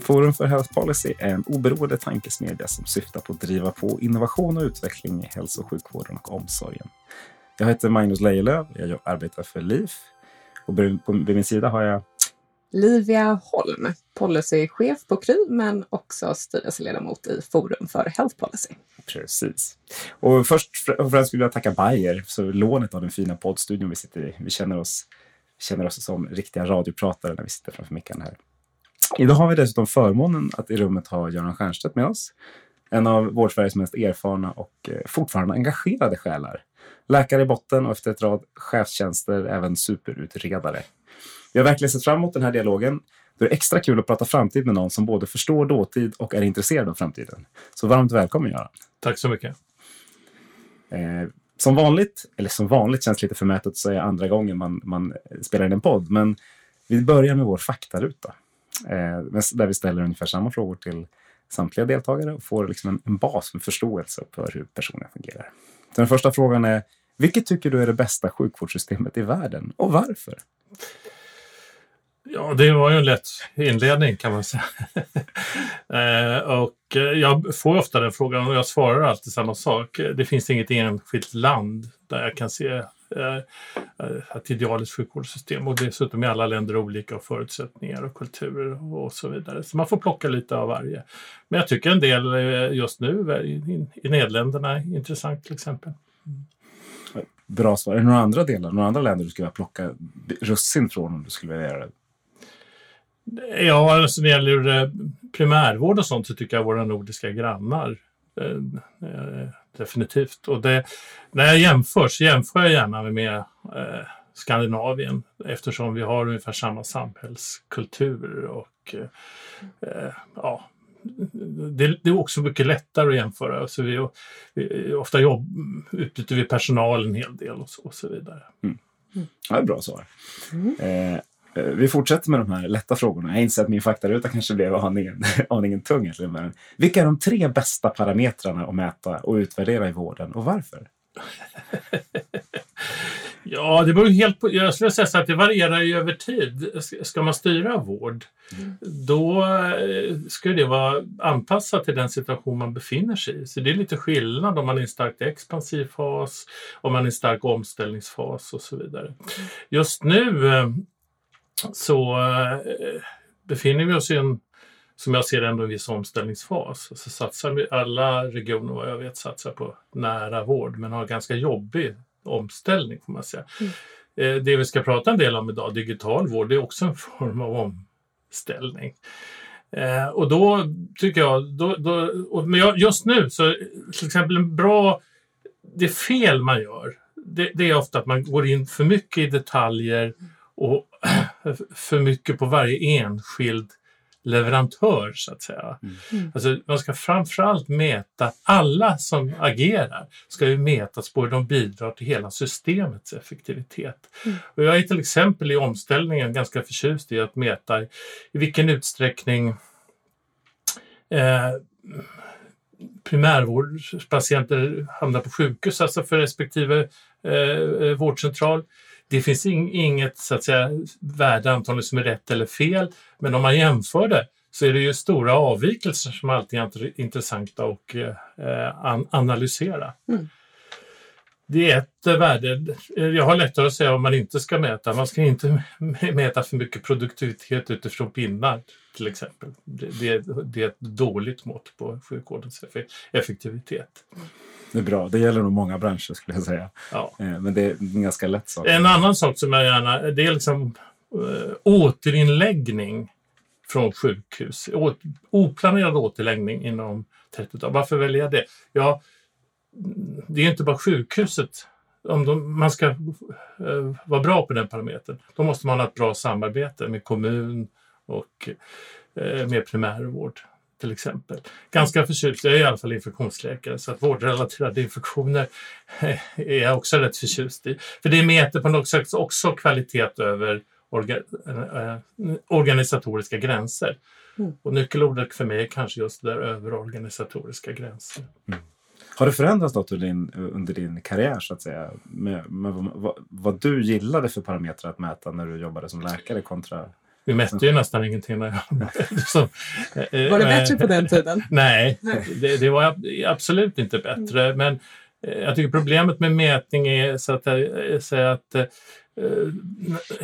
Forum för Health Policy är en oberoende tankesmedja som syftar på att driva på innovation och utveckling i hälso och sjukvården och omsorgen. Jag heter Magnus Lejelöw, jag arbetar för LIF och vid min sida har jag Livia Holm, policychef på Kry men också styrelseledamot i Forum för Health Policy. Precis. Och först och främst vill jag tacka Bayer för lånet av den fina poddstudion vi sitter i. Vi känner oss, känner oss som riktiga radiopratare när vi sitter framför mickarna här. Idag har vi dessutom förmånen att i rummet ha Göran Stiernstedt med oss. En av Vårdsveriges mest erfarna och eh, fortfarande engagerade själar. Läkare i botten och efter ett rad chefstjänster även superutredare. Vi har verkligen sett fram emot den här dialogen. Det är extra kul att prata framtid med någon som både förstår dåtid och är intresserad av framtiden. Så varmt välkommen Göran. Tack så mycket. Eh, som vanligt, eller som vanligt känns lite förmätet att säga andra gången man, man spelar in en podd, men vi börjar med vår faktaruta. Eh, där vi ställer ungefär samma frågor till samtliga deltagare och får liksom en, en bas med förståelse för hur personen fungerar. Så den första frågan är, vilket tycker du är det bästa sjukvårdssystemet i världen och varför? Ja, det var ju en lätt inledning kan man säga. eh, och eh, jag får ofta den frågan och jag svarar alltid samma sak. Det finns inget enskilt land där jag kan se ett idealiskt sjukvårdssystem och dessutom är alla länder olika förutsättningar och kulturer och så vidare. Så man får plocka lite av varje. Men jag tycker en del eh, just nu i, Nederländerna är intressant till exempel. Mm. Bra svar. Är det några andra delar, några andra länder du skulle vilja plocka russin från om du skulle vilja göra det? Ja, alltså när det gäller eh, primärvård och sånt så tycker jag våra nordiska grannar eh, eh, definitivt. Och det, när jag jämför så jämför jag gärna med eh, Skandinavien eftersom vi har ungefär samma samhällskultur och eh, ja, det, det, är också mycket lättare att jämföra. Så vi, vi ofta jobb, utbyter vi personal en hel del och så, och så vidare. Mm. Ja, bra svar. Mm. Eh, vi fortsätter med de här lätta frågorna. Jag inser att min faktaruta kanske blev aningen, aningen tung. Egentligen. Men vilka är de tre bästa parametrarna att mäta och utvärdera i vården och varför? ja, det beror helt på. Jag skulle säga så att det varierar ju över tid. Ska man styra vård, mm. då eh, ska det vara anpassat till den situation man befinner sig i. Så det är lite skillnad om man är i en starkt expansiv fas, om man är i en stark omställningsfas och så vidare. Mm. Just nu eh, så eh, befinner vi oss i en, som jag ser ändå en viss omställningsfas. Så satsar vi, alla regioner vad jag vet satsar på nära vård men har ganska jobbig omställning får man säga. Mm. Eh, det vi ska prata en del om idag, digital vård, det är också en form av omställning. Eh, och då tycker jag, då, då, och, men jag, just nu så till exempel en bra, det fel man gör, det, det, är ofta att man går in för mycket i detaljer och för mycket på varje enskild leverantör så att säga. Mm. mm. Alltså, man ska framförallt mäta, alla som agerar ska ju mätas på hur de bidrar till hela systemets effektivitet. Mm. Och jag är till exempel i omställningen ganska förtjust i att mäta i, vilken utsträckning eh, primärvårdspatienter hamnar på sjukhus, alltså för respektive eh, eh vårdcentral det finns inget så att säga, värde antagligen som är rätt eller fel, men om man jämför det så är det ju stora avvikelser som alltid är intressanta att eh, an analysera. Mm. Det är ett värde. Jag har lättare att säga om man inte ska mäta. Man ska inte mäta för mycket produktivitet utifrån pinnar till exempel. Det, det, det är ett dåligt mått på sjukvårdens effektivitet. Det är bra. Det gäller nog många branscher skulle jag säga. Ja. Eh, men det är en ganska lätt sak. En annan sak som jag gärna... Det är liksom äh, återinläggning från sjukhus. Å, oplanerad återläggning inom 30 dagar. Varför väljer jag det? Ja, det är inte bara sjukhuset. Om de, man ska äh, vara bra på den parametern, då måste man ha ett bra samarbete med kommun och eh, mer primärvård till exempel. Ganska förtjust, jag är i alla fall infektionsläkare, så att vårdrelaterade infektioner är jag också rätt förtjust i. För det mäter på något sätt också kvalitet över orga, äh, organisatoriska gränser. Mm. Och nyckelordet för mig är kanske just det där över organisatoriska gränser. Mm. Har det förändrats något under din, under din karriär så att säga? Med, med vad, vad, du gillade för parametrar att mäta när du jobbade som läkare kontra vi mätte ju nästan ingenting. När jag, så, eh, var det bättre på den tiden? Nej, det, det var absolut inte bättre. Mm. Men eh, jag tycker problemet med mätning är så att, så att eh,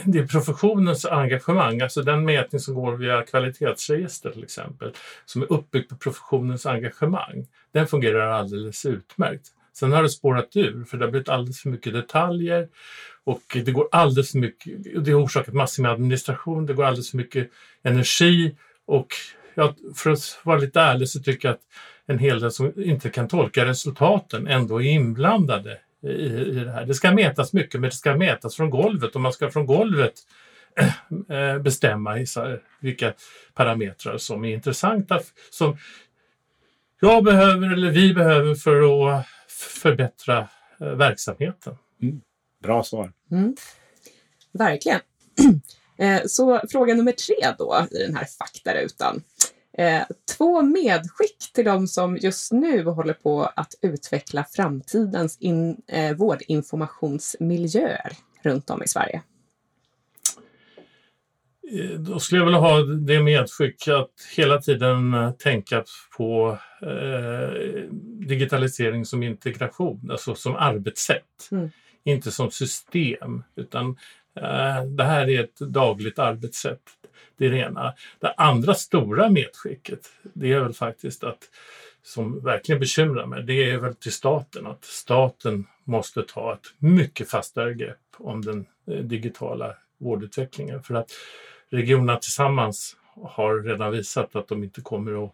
det är professionens engagemang, alltså den mätning som går via kvalitetsregister till exempel, som är uppbyggd på professionens engagemang. Den fungerar alldeles utmärkt. Sen har det spårat ur för det har blivit alldeles för mycket detaljer och det går alldeles för mycket, det har orsakat massor med administration, det går alldeles för mycket energi och ja, för att vara lite ärlig så tycker jag att en hel del som inte kan tolka resultaten ändå är inblandade i, i det här. Det ska mätas mycket men det ska mätas från golvet och man ska från golvet eh, bestämma vilka parametrar som är intressanta som jag behöver eller vi behöver för att förbättra eh, verksamheten. Mm. Bra svar. Mm. Verkligen. Eh, så fråga nummer tre då i den här faktarutan. Eh, två medskick till de som just nu håller på att utveckla framtidens in, eh, vårdinformationsmiljöer runt om i Sverige. Då skulle jag vilja ha det medskick att hela tiden tänka på eh, digitalisering som integration, alltså som arbetssätt. Mm inte som system utan eh, det här är ett dagligt arbetssätt. Det är det ena. Det andra stora medskicket det är väl faktiskt att som verkligen bekymrar mig, det är väl till staten att staten måste ta ett mycket fastare grepp om den eh, digitala vårdutvecklingen för att regionerna tillsammans har redan visat att de inte kommer att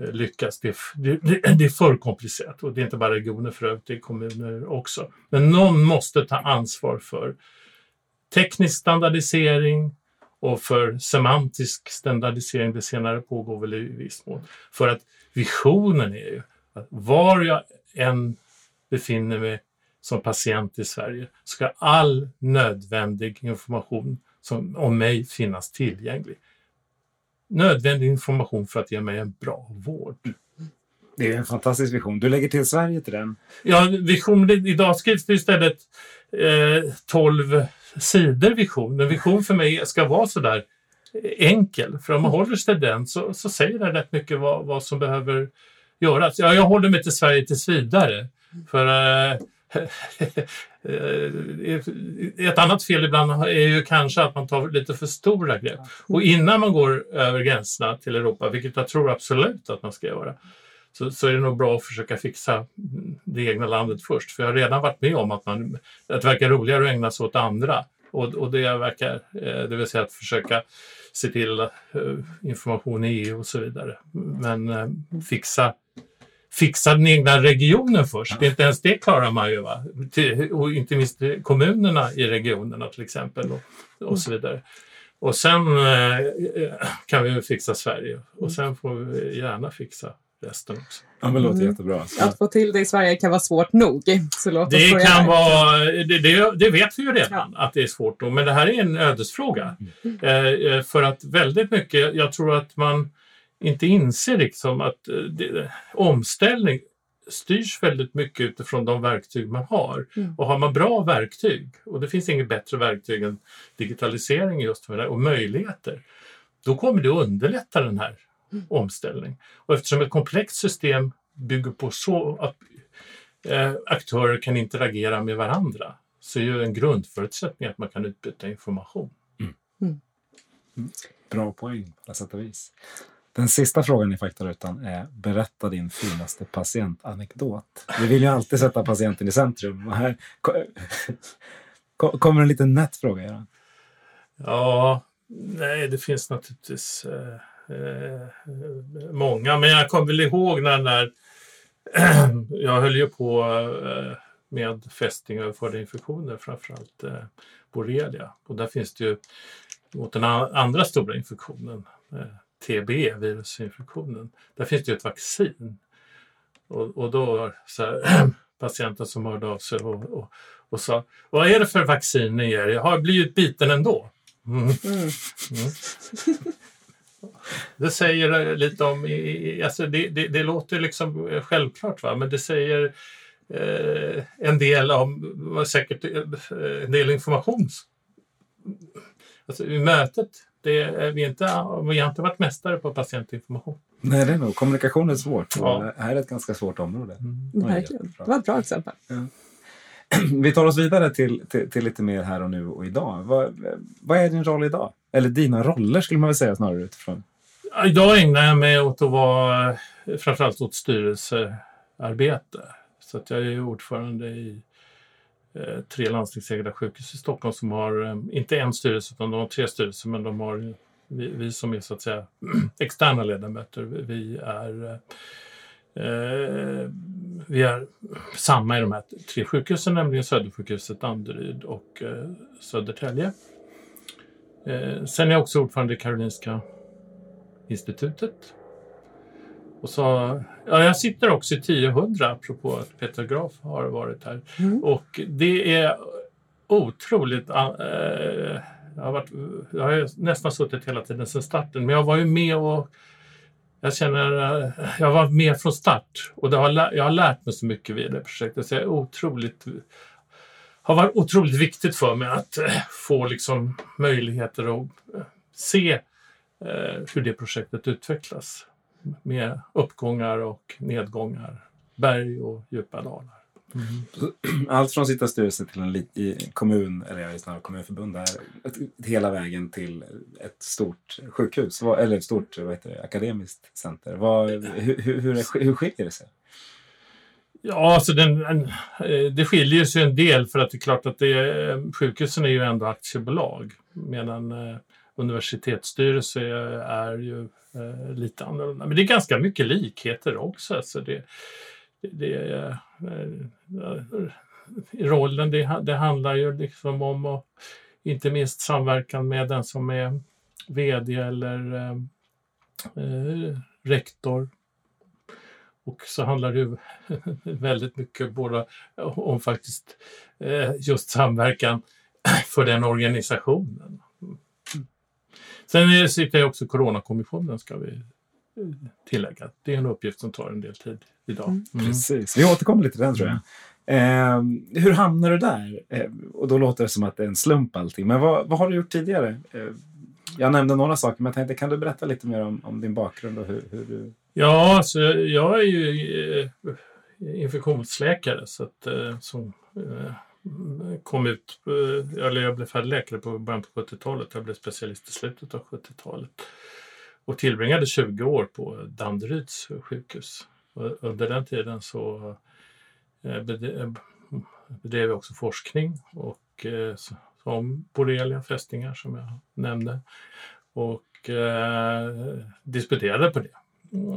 eh, lyckas. Det, det, det, är för komplicerat och det är inte bara regioner för övrigt, det är kommuner också. Men någon måste ta ansvar för teknisk standardisering och för semantisk standardisering. Det senare pågår väl i viss mån. För att visionen är ju att var jag än befinner mig som patient i Sverige ska all nödvändig information som, om mig finnas tillgänglig nödvändig information för att ge mig en bra vård. Det är en fantastisk vision. Du lägger till Sverige till den. Ja, vision, idag skrivs det istället eh, 12 sidor vision. En vision för mig ska vara sådär enkel. För om man håller sig till den så, så säger den rätt mycket vad, vad som behöver göras. Ja, jag håller mig till Sverige tills vidare. För eh, Eh, ett annat fel ibland är ju kanske att man tar lite för stora grepp. Och innan man går över gränserna till Europa, vilket jag tror absolut att man ska göra, så, så är det nog bra att försöka fixa det egna landet först. För jag har redan varit med om att, man, att det verkar roligare att ägna sig åt andra. Och, och det verkar, eh, det vill säga att försöka se till information i EU och så vidare. Men fixa fixa den egna regionen först. Ja. Inte ens det klarar man ju. Va? Och inte minst kommunerna i regionerna till exempel och, och så vidare. Och sen eh, kan vi fixa Sverige och sen får vi gärna fixa resten också. Ja, men det låter mm. jättebra. Så. Att få till det i Sverige kan vara svårt nog. Så låt det, kan vara, det, det, det, vet vi ju redan ja. att det är svårt nog, men det här är en ödesfråga. Mm. Eh, eh för att väldigt mycket, jag tror att man inte inser liksom att eh, det, omställning styrs väldigt mycket utifrån de verktyg man har. Mm. Och har man bra verktyg, och det finns inget bättre verktyg än digitalisering just för det, och möjligheter, då kommer det att underlätta den här mm. omställningen. Och eftersom ett komplext system bygger på så att eh, aktörer kan interagera med varandra så är ju en grundförutsättning att man kan utbyta information. Mm. mm. Bra poäng på sätt och vis. Den sista frågan i faktarutan är berätta din finaste patientanekdot. Vi vill ju alltid sätta patienten i centrum. Här kommer en liten nätt fråga. Göran. Ja, nej, det finns naturligtvis eh, eh, många, men jag kommer väl ihåg när, när jag höll ju på eh, med fästingöverförda infektioner, framförallt eh, borrelia. Och där finns det ju mot den andra stora infektionen, eh, TB, virusinfektionen. Där finns det ju ett vaccin. Och, och då så här, patienten som hörde av sig och, och, och sa Vad är det för vaccin ni ger? Jag har blivit biten ändå. Mm. Mm. Mm. Det säger lite om, alltså det, det, det låter liksom självklart va? men det säger eh, en del om, säkert eh, en del information. Alltså i mötet, det vi, inte, vi har inte varit mästare på patientinformation. Nej, det är nog. Kommunikation är svårt. Ja. Det här är ett ganska svårt område. Mm. Verkligen. Det var ett bra exempel. Ja. Vi tar oss vidare till, till, till, lite mer här och nu och idag. Vad, vad är din roll idag? Eller dina roller skulle man väl säga snarare utifrån. Idag ägnar jag mig åt att vara framförallt åt styrelsearbete. Så att jag är ordförande i eh, Eh, tre landstingsägda sjukhus i Stockholm som har, eh, inte en styrelse utan de har tre styrelser men de har, vi, vi som är så att säga externa ledamöter, vi är eh, vi är samma i de här tre sjukhusen, nämligen Södersjukhuset, Danderyd och eh, Södertälje. Eh, sen är jag också ordförande i Karolinska institutet. Och så, ja, jag sitter också i 1000 apropå att Peter Graf har varit här. Mm. Och det är otroligt... Äh, jag, har varit, jag har nästan suttit hela tiden sedan starten men jag var ju med och jag känner, jag var med från start och det har, jag har lärt mig så mycket vid det projektet. Så jag är otroligt, har varit otroligt viktigt för mig att äh, få liksom möjligheter att se Eh, hur det projektet utvecklas. Med uppgångar och nedgångar, berg och djupa dalar. Mm. Allt från sitta styrelse till en i kommun, eller snarare kommunförbund, där, hela vägen till ett stort sjukhus, eller ett stort vad heter det, akademiskt center. Vad, hur, hur, hur, hur skiljer det sig? Ja, alltså den, en, eh, det skiljer sig en del för att det är klart att det, sjukhusen är ju ändå aktiebolag medan eh, universitetsstyrelse är ju eh, lite annorlunda. Men det är ganska mycket likheter också. Alltså det, det, eh, eh, rollen, det, det, handlar ju liksom om och, inte minst samverkan med den som är VD eller eh, eh, rektor. Och så handlar det ju väldigt mycket både om faktiskt eh, just samverkan för den organisationen. Sen sitter jag också Coronakommissionen ska vi eh, tillägga. Det är en uppgift som tar en del tid idag. Mm. Mm. Precis, vi återkommer lite till den tror jag. Eh, hur hamnar du där? Eh, och då låter det som att det är en slump allting. Men vad, vad har du gjort tidigare? Eh, jag nämnde några saker, men jag tänkte, kan du berätta lite mer om, om din bakgrund och hur, hur du... Ja, alltså, jag är ju eh, infektionsläkare så att, eh, som kom ut, eh, eller jag blev färdig läkare på början på 70-talet. Jag blev specialist i slutet av 70-talet. Och tillbringade 20 år på Danderyds sjukhus. Och under den tiden så eh, eh, bedrev jag också forskning och om borrelia, fästingar som jag nämnde. Och eh, disputerade på det.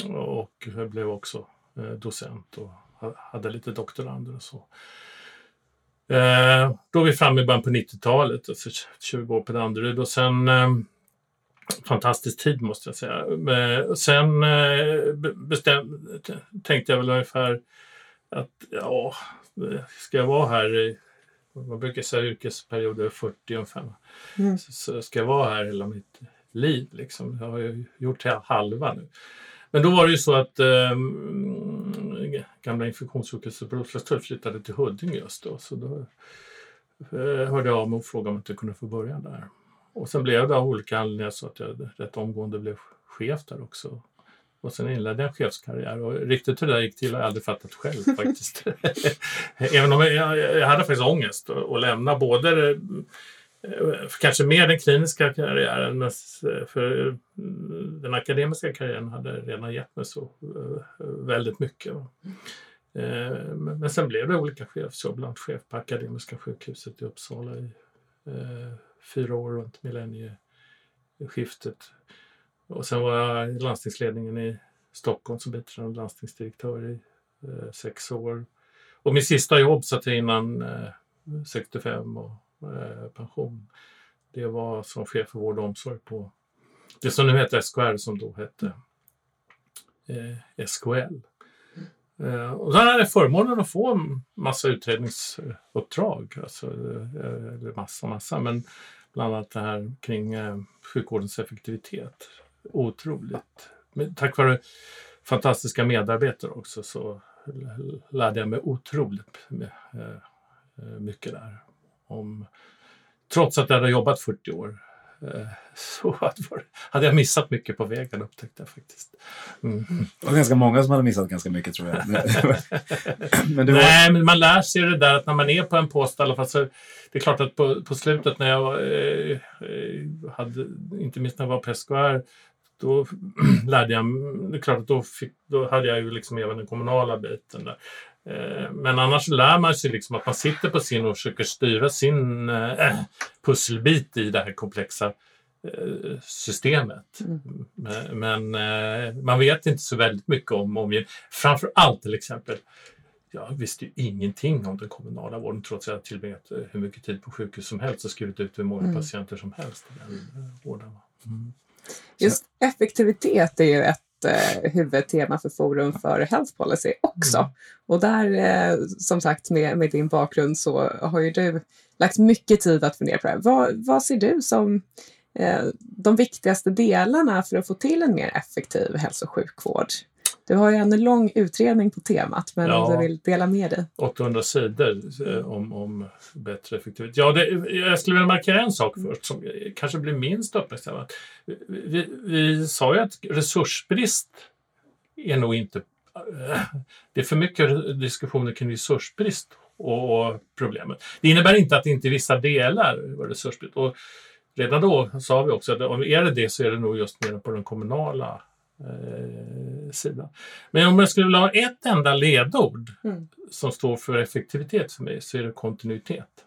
Och jag blev också docent och hade lite doktorander och så. Eh, då är vi framme i början på 90-talet, alltså 20 år på Danderyd och sen eh, fantastisk tid måste jag säga. Eh, sen bestäm, tänkte jag väl ungefär att ja, ska jag vara här i man brukar säga yrkesperioder 40 ungefär. Mm. Så, så ska jag vara här hela mitt liv liksom. Jag har ju gjort halva nu. Men då var det ju så att eh, gamla infektionssjukhuset på Roslagstull flyttade till Huddinge just då. Så då eh, hörde jag av mig och frågade om jag inte kunde få börja där. Och sen blev det av olika anledningar så att jag rätt omgående blev chef där också. Och sen inledde jag en chefskarriär och riktigt hur det där gick till har jag aldrig fattat själv faktiskt. Även om jag, jag hade faktiskt ångest att lämna både Eh, kanske mer den kliniska karriären, men eh, för eh, den akademiska karriären hade redan gett mig så väldigt mycket. Men sen blev det olika chefsjobb, bland chef på Akademiska sjukhuset i Uppsala i fyra år runt millennieskiftet. Och sen var jag i landstingsledningen i Stockholm som biträdande landstingsdirektör i sex år. Och min sista jobb satt jag innan 65 och Eh, pension. Det var som chef för vård och omsorg på det som nu heter SKR som då hette eh, SKL. Eh, och sen hade jag förmånen att få en massa utredningsuppdrag. Alltså, eh, eller massa, massa, men bland annat det här kring eh, sjukvårdens effektivitet. Otroligt. Men tack vare fantastiska medarbetare också så lärde jag mig otroligt eh, eh mycket där. Om, trots att jag hade jobbat 40 år eh, så hade- jag missat mycket på vägen upptäckte jag faktiskt. Mm. Det var ganska många som hade missat ganska mycket tror jag. Men var... Nej, men man lär sig det där att när man är på en post i alla fall så det är klart att på, på slutet när jag eh, eh, hade, inte minst när jag var på SKR, då lärde jag det är klart att då, fick, då hade jag ju liksom även den kommunala biten där. Eh, Men annars lär man sig liksom att man sitter på sin och försöker styra sin eh, pusselbit i det här komplexa eh, systemet. Men, men eh, man vet inte så väldigt mycket om omgivningen. Framför allt till exempel jag visste ju ingenting om den kommunala vården trots att jag tillbringat hur mycket tid på sjukhus som helst och skrivit ut hur många Mm. patienter som helst i den vården. Mm. Just effektivitet är ju ett eh, huvudtema för Forum för Health Policy också. Mm. Och där, eh, som sagt, med, med din bakgrund så har ju du lagt mycket tid att fundera på det här. Vad, vad ser du som eh, de viktigaste delarna för att få till en mer effektiv hälso och sjukvård? Du har ju en lång utredning på temat, men Ja. om du vill dela med dig. 800 sidor eh, om, om bättre effektivitet. Ja, det, jag skulle vilja markera en sak först som kanske blir minst uppmärksammat. Vi, vi, vi sa ju att resursbrist är nog inte... eh, Det är för mycket diskussioner kring resursbrist och, och problemet. Det innebär inte att det inte i vissa delar var resursbrist. Och redan då sa vi också att om är det det så är det nog just mer på den kommunala eh, sidan. Men om jag skulle vilja ha ett enda ledord Mm. som står för effektivitet för mig så är det kontinuitet.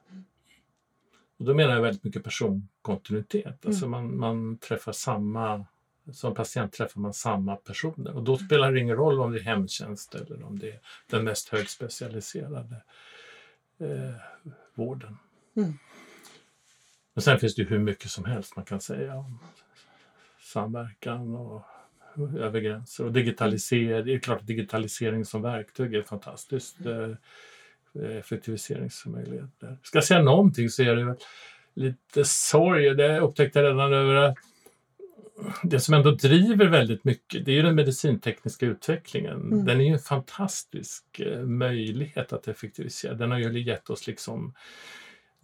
Och då menar jag väldigt mycket personkontinuitet. Alltså man, man träffar samma, som patient träffar man samma personer. Och då spelar det ingen roll om det är hemtjänst eller om det är den mest högspecialiserade eh, vården. Mm. Men sen finns det hur mycket som helst man kan säga om samverkan och över gränser. Och digitalisering, det är klart digitalisering som verktyg är fantastiskt. Eh, effektiviseringsmöjligheter. Ska jag säga någonting så är det lite sorg. Det upptäckte jag redan över att det som ändå driver väldigt mycket det är ju den medicintekniska utvecklingen. Mm. Den är ju en fantastisk eh, möjlighet att effektivisera. Den har ju gett oss liksom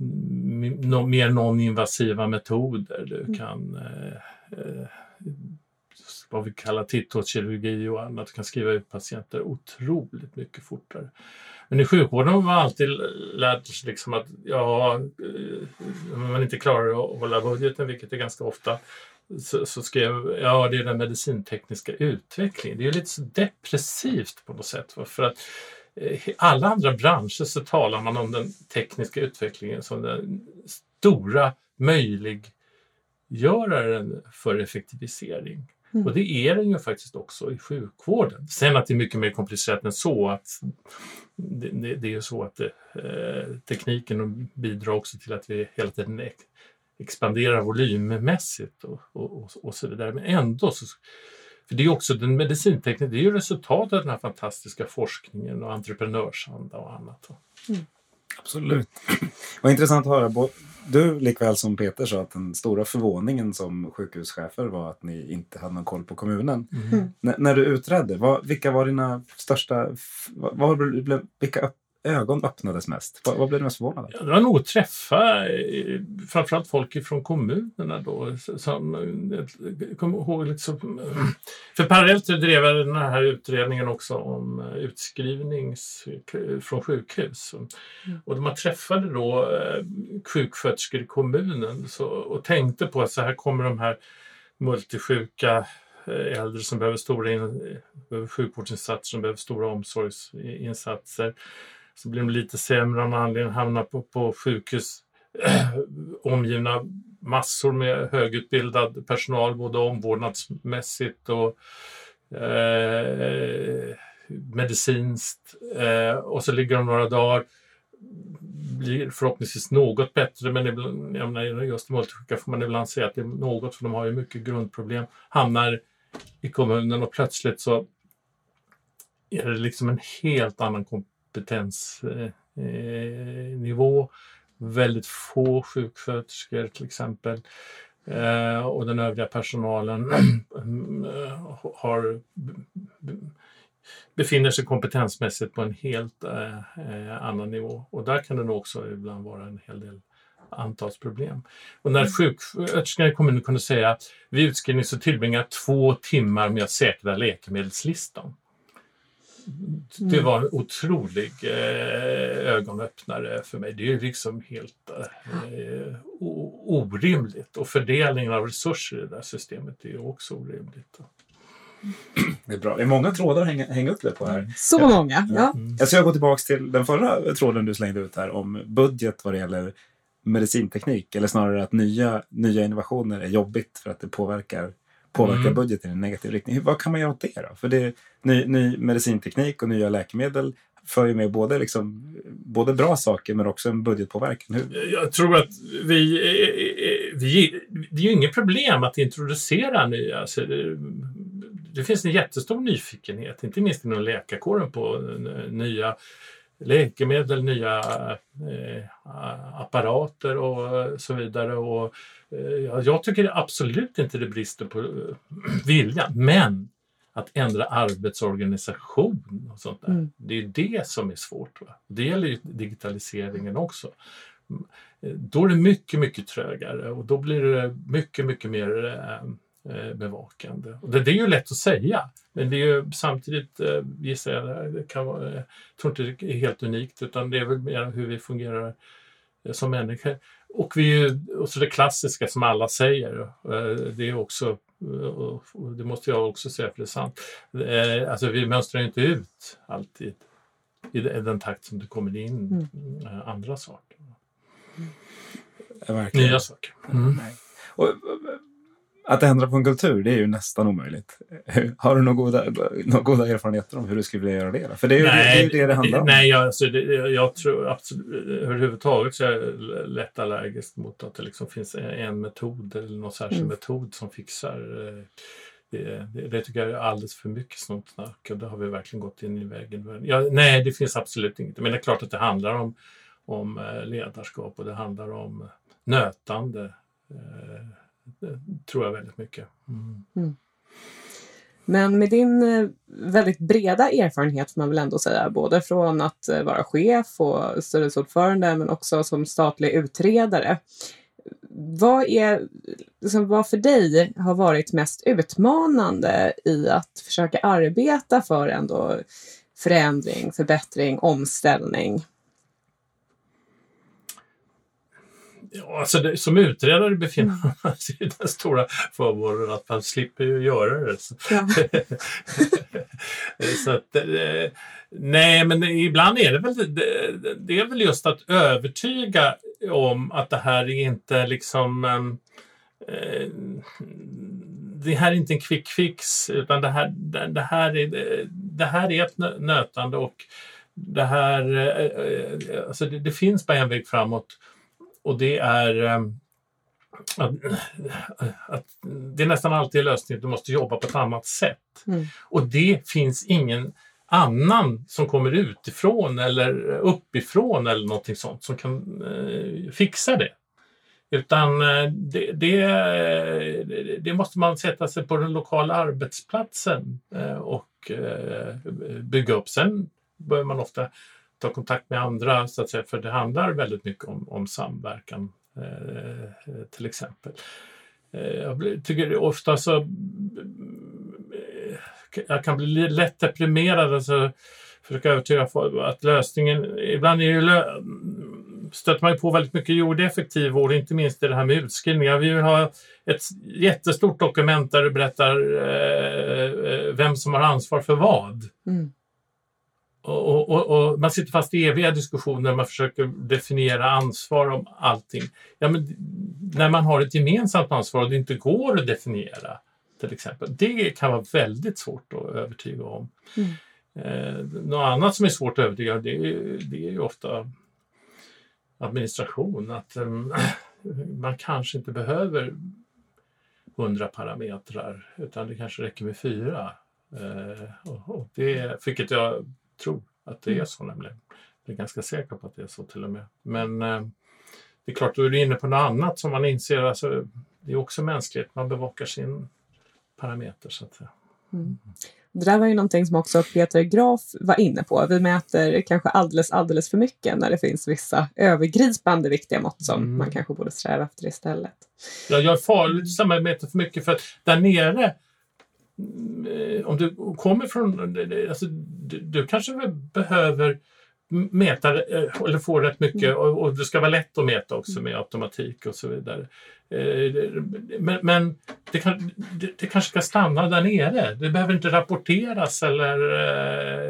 mm, mer non-invasiva metoder. Du Mm. kan eh, eh, vad vi kallar titthålskirurgi och annat. Kan skriva ut patienter otroligt mycket fortare. Men i sjukvården har man alltid lärt sig liksom att ja, eh, om man inte klarar att hålla budgeten, vilket är ganska ofta, så, så skrev ja det är den medicintekniska utvecklingen. Det är ju lite så depressivt på något sätt. För att eh, i alla andra branscher så talar man om den tekniska utvecklingen som den stora möjliggöraren för effektivisering. Mm. Och det är den ju faktiskt också i sjukvården. Sen att det är mycket mer komplicerat än så. Att det, det, det är ju så att eh, tekniken bidrar också till att vi hela tiden ex- expanderar volymmässigt och, och, och, och så vidare. Men ändå så för det är också den medicintekniken, det är ju resultatet av den här fantastiska forskningen och entreprenörsanda och annat. va. Absolut. Vad intressant att höra. Du likväl som Peter sa att den stora förvåningen som sjukhuschefer var att ni inte hade någon koll på kommunen. Mm. När du utredde, vad, vilka var dina största... Vad, vad vilka ögon öppnades mest? Vad, vad blev du mest förvånad av? Ja, det var nog att träffa eh, framförallt folk ifrån kommunerna då. Som, jag kommer ihåg liksom, för parallellt drev jag den här utredningen också om eh, utskrivnings från sjukhus. Och när man träffade då eh, sjuksköterskor i kommunen så, och tänkte på att så här kommer de här multisjuka eh, äldre som behöver stora in, behöver sjukvårdsinsatser, som behöver stora omsorgsinsatser. Så blir de lite sämre av anledning, hamnar på, på sjukhus omgivna massor med högutbildad personal, både omvårdnadsmässigt och eh, medicinskt. Eh, och så ligger de några dagar blir förhoppningsvis något bättre men ibland, jag menar, just i multisjuka får man ibland säga att det är något för de har ju mycket grundproblem. Hamnar i kommunen och plötsligt så är det liksom en helt annan kompetensnivå. Eh, väldigt få sjuksköterskor till exempel. Eh, och den övriga personalen har, befinner sig kompetensmässigt på en helt eh, annan nivå. Och där kan det nog också ibland vara en hel del antalsproblem. Och när sjuksköterskan sjuksköterskorna i kommunen kunde säga att vid utskrivning så tillbringar två timmar med att säkra läkemedelslistan. Det mm. var en otrolig eh, ögonöppnare för mig. Det är ju liksom helt eh, orimligt. Och fördelningen av resurser i det där systemet är ju också orimligt. Det är bra. Det är många trådar att hänga, hänga upp det på här. Så många, ja. Mm. Jag ska gå tillbaka till den förra tråden du slängde ut här om budget vad det gäller medicinteknik. Eller snarare att nya, nya innovationer är jobbigt för att det påverkar påverkar mm. budgeten i en negativ riktning. Vad kan man göra åt det då? För det ny, ny medicinteknik och nya läkemedel för ju med både, liksom, både bra saker men också en budgetpåverkan. Hur? Jag tror att vi, vi... Det är ju inget problem att introducera nya. Alltså det, det finns en jättestor nyfikenhet, inte minst inom läkarkåren, på nya läkemedel, nya eh, apparater och så vidare. Och, eh, jag tycker absolut inte det brister på eh, vilja, men att ändra arbetsorganisation och sånt där. Mm. Det är det som är svårt. Va? Det gäller ju digitaliseringen också. Då är det mycket, mycket trögare och då blir det mycket, mycket mer eh, bevakande. Och det, det, är ju lätt att säga, men det är ju samtidigt, eh, gissar jag, det kan vara, jag tror inte det är helt unikt utan det är väl mer hur vi fungerar eh, som människor. Och, vi, och så det klassiska som alla säger, eh, det är också det måste jag också säga för det är sant. Eh, alltså vi mönstrar inte ut alltid i den takt som det kommer in mm. Eh, andra saker. Ja, Nya saker. Mm. Och, att ändra på en kultur, det är ju nästan omöjligt. Har du några goda, några goda erfarenheter om hur du skulle vilja göra det? För det är ju nej, det, det, det, det handlar om. Nej, jag, alltså, det, jag tror absolut, överhuvudtaget så är jag lätt allergisk mot att det liksom finns en metod eller någon särskild mm. metod som fixar eh, det, det, tycker jag är alldeles för mycket snoppsnack och det har vi verkligen gått in i vägen. Ja, nej, det finns absolut inget. Men det är klart att det handlar om, om eh, ledarskap och det handlar om nötande. Tror jag väldigt mycket. Mm. Mm. Men med din eh, väldigt breda erfarenhet får man väl ändå säga, både från att eh, vara chef och styrelseordförande men också som statlig utredare. Vad, är, liksom, vad för dig har varit mest utmanande i att försöka arbeta för ändå förändring, förbättring, omställning? Ja, alltså det, som utredare befinner mm. man sig i den stora förmånen att man slipper ju göra det. Så, ja. så att, eh, nej, men ibland är det väl det, det, är väl just att övertyga om att det här är inte liksom eh, det här är inte en quick fix utan det här, det, det här, är, det här är ett nötande och det här, eh, alltså det, det finns bara en väg framåt och det är ehm, att, att, det är nästan alltid lösningen, du måste jobba på ett annat sätt. Mm. Och det finns ingen annan som kommer utifrån eller uppifrån eller någonting sånt som kan eh, fixa det. Utan eh, det, det, det, måste man sätta sig på den lokala arbetsplatsen eh, och eh, bygga upp. Sen behöver man ofta ta kontakt med andra, så att säga, för det handlar väldigt mycket om, om samverkan eh, eh till exempel. Eh, jag tycker ofta så eh, jag kan bli lätt deprimerad. Alltså, försöka övertyga folk att lösningen, ibland är ju lö stöter man ju på väldigt mycket jordeffektiv vård, inte minst i det här med utskrivningar. Vi vill ha ett jättestort dokument där du berättar eh, eh vem som har ansvar för vad. Mm. Och, och, och, man sitter fast i eviga diskussioner, man försöker definiera ansvar om allting. Ja, men när man har ett gemensamt ansvar och det inte går att definiera, till exempel, det kan vara väldigt svårt att övertyga om. Mm. Eh, något annat som är svårt att övertyga det är, det är ju ofta administration att um, man kanske inte behöver 100 parametrar utan det kanske räcker med fyra. Eh, och, och det, vilket jag tror att det är så nämligen. Jag är ganska säker på att det är så till och med. Men eh, det är klart, då är du inne på något annat som man inser. Alltså, det är också mänskligt, man bevakar sin parameter så att säga. Mm. Det där var ju någonting som också Peter Graf var inne på. Vi mäter kanske alldeles, alldeles för mycket när det finns vissa övergripande viktiga mått som mm. man kanske borde sträva efter istället. Ja, jag är farligt att samarbeta för mycket för att där nere mm, om du kommer från... Alltså, du, du kanske behöver mäta eh, eller få rätt mycket mm. och, och det ska vara lätt att mäta också med automatik och så vidare. Eh, men, men det, kan, det, det, kanske ska stanna där nere. Det behöver inte rapporteras eller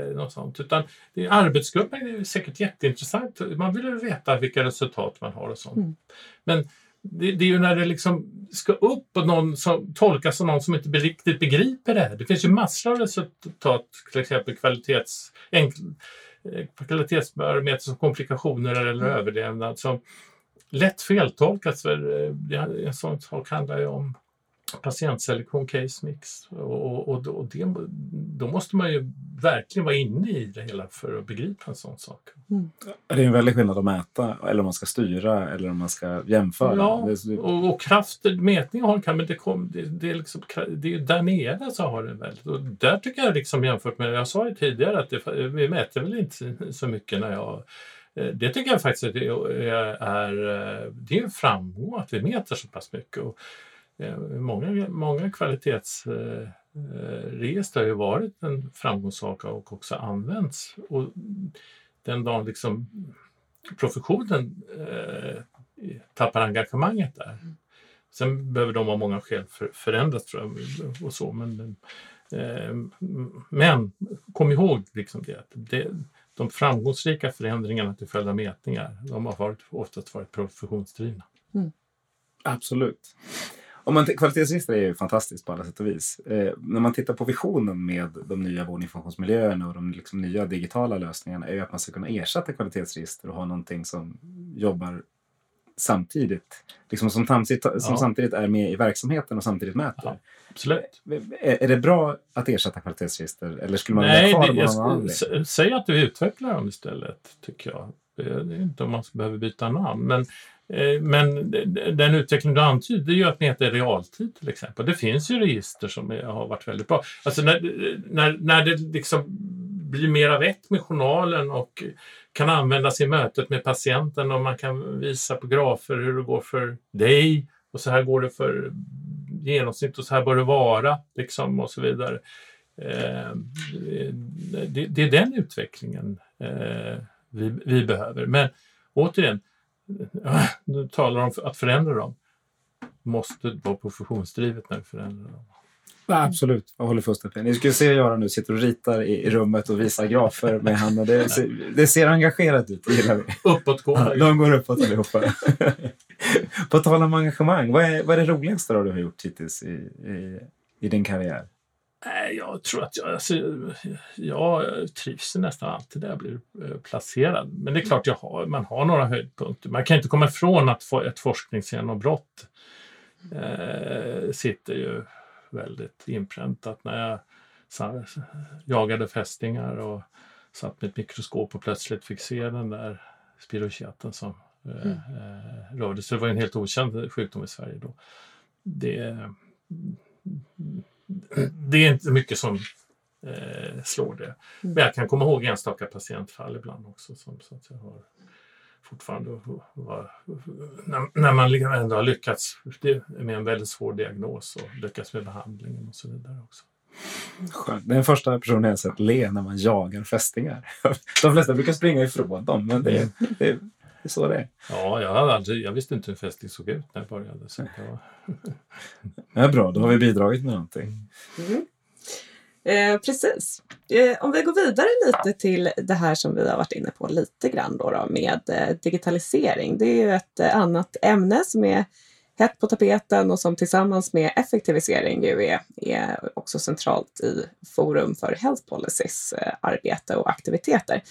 eh, något sånt. Utan det, arbetsgruppen är säkert jätteintressant. Man vill veta vilka resultat man har och sånt. Mm. Men det, det, är ju när det liksom ska upp och någon som tolkas av någon som inte riktigt begriper det. Det finns ju massor av resultat, till exempel kvalitets, enk, eh, kvalitetsbarometer som komplikationer eller mm. överlevnad som lätt feltolkas. För eh, en sån sak handlar ju om patientselektion, case mix. Och, och, och det, då måste man ju verkligen vara inne i det hela för att begripa en sån sak. Mm. Det är en väldig skillnad att mäta eller om man ska styra eller om man ska jämföra. Ja, och, och kraft, mätning har kan men det, kom, det, det, är liksom, det är där nere så har det väldigt. Och där tycker jag liksom jämfört med, jag sa ju tidigare att det, vi mäter väl inte så mycket när jag Eh, det tycker jag faktiskt är, är, det är en framgång att vi mäter så pass mycket. Och eh, många, många kvalitetsregister har ju varit en framgångssak och också använts. Och den dagen liksom professionen eh, tappar engagemanget där. Sen behöver de av många skäl för, förändras tror jag. Och så, men, eh, men kom ihåg liksom det, det de framgångsrika förändringarna till följd av mätningar, de har varit, oftast varit professionsdrivna. Mm. Absolut. Om man, kvalitetsregister är ju fantastiskt på alla sätt och vis. Eh, när man tittar på visionen med de nya vårdinformationsmiljöerna och de liksom nya digitala lösningarna är ju att man ska kunna ersätta kvalitetsregister och ha någonting som jobbar samtidigt. Liksom som, samtidigt, som ja. samtidigt är med i verksamheten och samtidigt mäter. Ja, absolut. Är, är, det bra att ersätta kvalitetsregister eller skulle man Nej, vilja det, jag, Säg att vi utvecklar dem istället, tycker jag. Det är inte om man behöver byta namn. Men, eh, Eh, men den utveckling du antyder är ju att mäta i realtid till exempel. Det finns ju register som har varit väldigt bra. Alltså när, när, när det liksom blir mer av ett med journalen och kan användas i mötet med patienten och man kan visa på grafer hur det går för dig och så här går det för genomsnitt och så här bör det vara liksom och så vidare. Eh, det, det, är den utvecklingen eh, vi, vi behöver. Men återigen, du talar om att förändra dem. Måste vara professionsdrivet när vi förändrar dem. Ja, absolut, jag håller fullständigt med. Ni skulle se Göran nu sitter och ritar i, i rummet och visar grafer med handen. Det, ser, det ser engagerat ut, det gillar vi. Uppåtgående. Ja, de går uppåt allihopa. På tal om engagemang, vad är, vad är det roligaste då du har gjort hittills i, i, i din karriär? Jag tror att jag, alltså, jag trivs nästan alltid där jag blir eh, placerad. Men det är klart jag har, man har några höjdpunkter. Man kan inte komma ifrån att få ett forskningsgenombrott eh, sitter ju väldigt inpräntat när jag jagade fästingar och satt med ett mikroskop och plötsligt fick se den där spirocheten som eh, mm. eh, rörde sig. Det var en helt okänd sjukdom i Sverige då. Det, det är inte mycket som eh, slår det. Mm. Men jag kan komma ihåg enstaka patientfall ibland också som så att jag har fortfarande var, när, när man liksom ändå har lyckats med en väldigt svår diagnos och lyckats med behandlingen och så vidare också. Skönt. Det är den första personen jag sett le när man jagar fästingar. De flesta brukar springa ifrån dem, men det, det, det är så det är. Ja, jag, hade aldrig, jag visste inte hur en fästing såg ut när jag började. Så det var... ja, bra, då har vi bidragit med någonting. Mm. Eh, precis. Eh, om vi går vidare lite till det här som vi har varit inne på lite grann då, då med eh, digitalisering. Det är ju ett eh, annat ämne som är hett på tapeten och som tillsammans med effektivisering ju är, är också centralt i Forum för Health Policies eh, arbete och aktiviteter.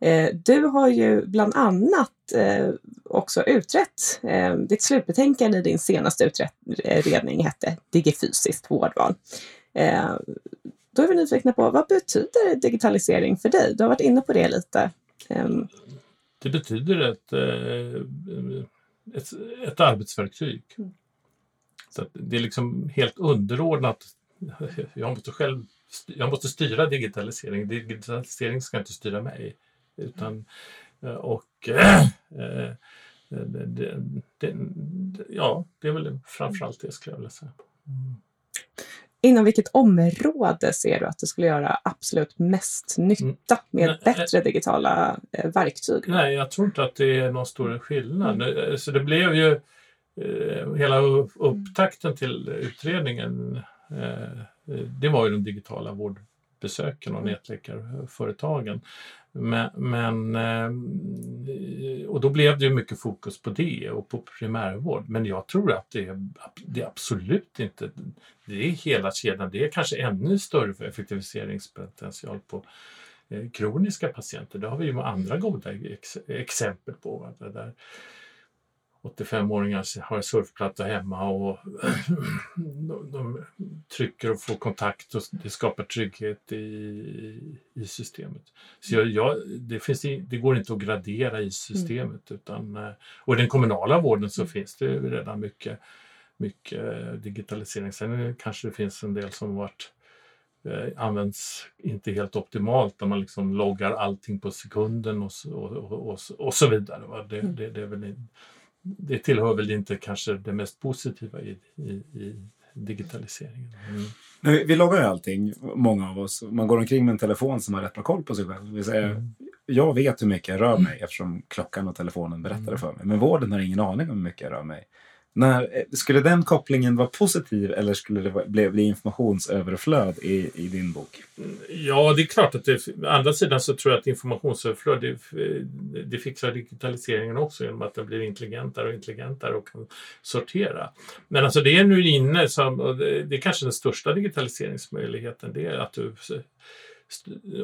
Eh, du har ju bland annat eh, också utrett, ditt slutbetänkande i din senaste utredning hette Digifysiskt vårdval. Då är vi nyfikna på, vad betyder digitalisering för dig? Du har varit inne på det lite. Ehm. Det betyder att ett, ett arbetsverktyg. Mm. Så det är liksom helt underordnat. Jag måste själv jag måste styra digitalisering. Digitalisering ska inte styra mig. Utan, eh, och äh, det, det, det, ja, det är väl framförallt det skulle jag vilja säga. Mm. Inom vilket område ser du att det skulle göra absolut mest nytta med mm. bättre digitala verktyg? Nej, jag tror inte att det är någon stor skillnad. Mm. Så det blev ju hela upptakten till utredningen det var ju de digitala vårdbesöken och mm. nätläkarföretagen. Men, men, eh, och då blev det ju mycket fokus på det och på primärvård. Men jag tror att det är, det är absolut inte, det är hela kedjan. Det är kanske ännu större effektiviseringspotential på eh, kroniska patienter. Det har vi ju andra goda ex, exempel på. Där 85-åringar har surfplatta hemma och de, de, trycker och får kontakt och det skapar trygghet i, i systemet. Så jag, jag, det, finns, det går inte att gradera i systemet. Mm. Utan, eh, och i den kommunala vården så mm. finns det redan mycket, mycket digitalisering. Sen kanske det finns en del som varit eh, används inte helt optimalt där man liksom loggar allting på sekunden och, och, och, och så vidare. Det, mm. det, det är väl det tillhör väl inte kanske det mest positiva i, i, i digitaliseringen. Mm. Vi loggar ju allting, många av oss. Man går omkring med en telefon som har rätt bra koll på sig själv. Säga, mm. Jag vet hur mycket jag rör mig eftersom klockan och telefonen berättar det mm. för mig. Men vården har ingen aning om hur mycket jag rör mig. När, eh, skulle den kopplingen vara positiv eller skulle det bli, bli informationsöverflöd i, i din bok? Ja, det är klart att det, å andra sidan så tror jag att informationsöverflöd det, eh, det fixar digitaliseringen också genom att den blir intelligentare och intelligentare och kan sortera. Men alltså det är nu inne, som, det, det är kanske den största digitaliseringsmöjligheten, det är att du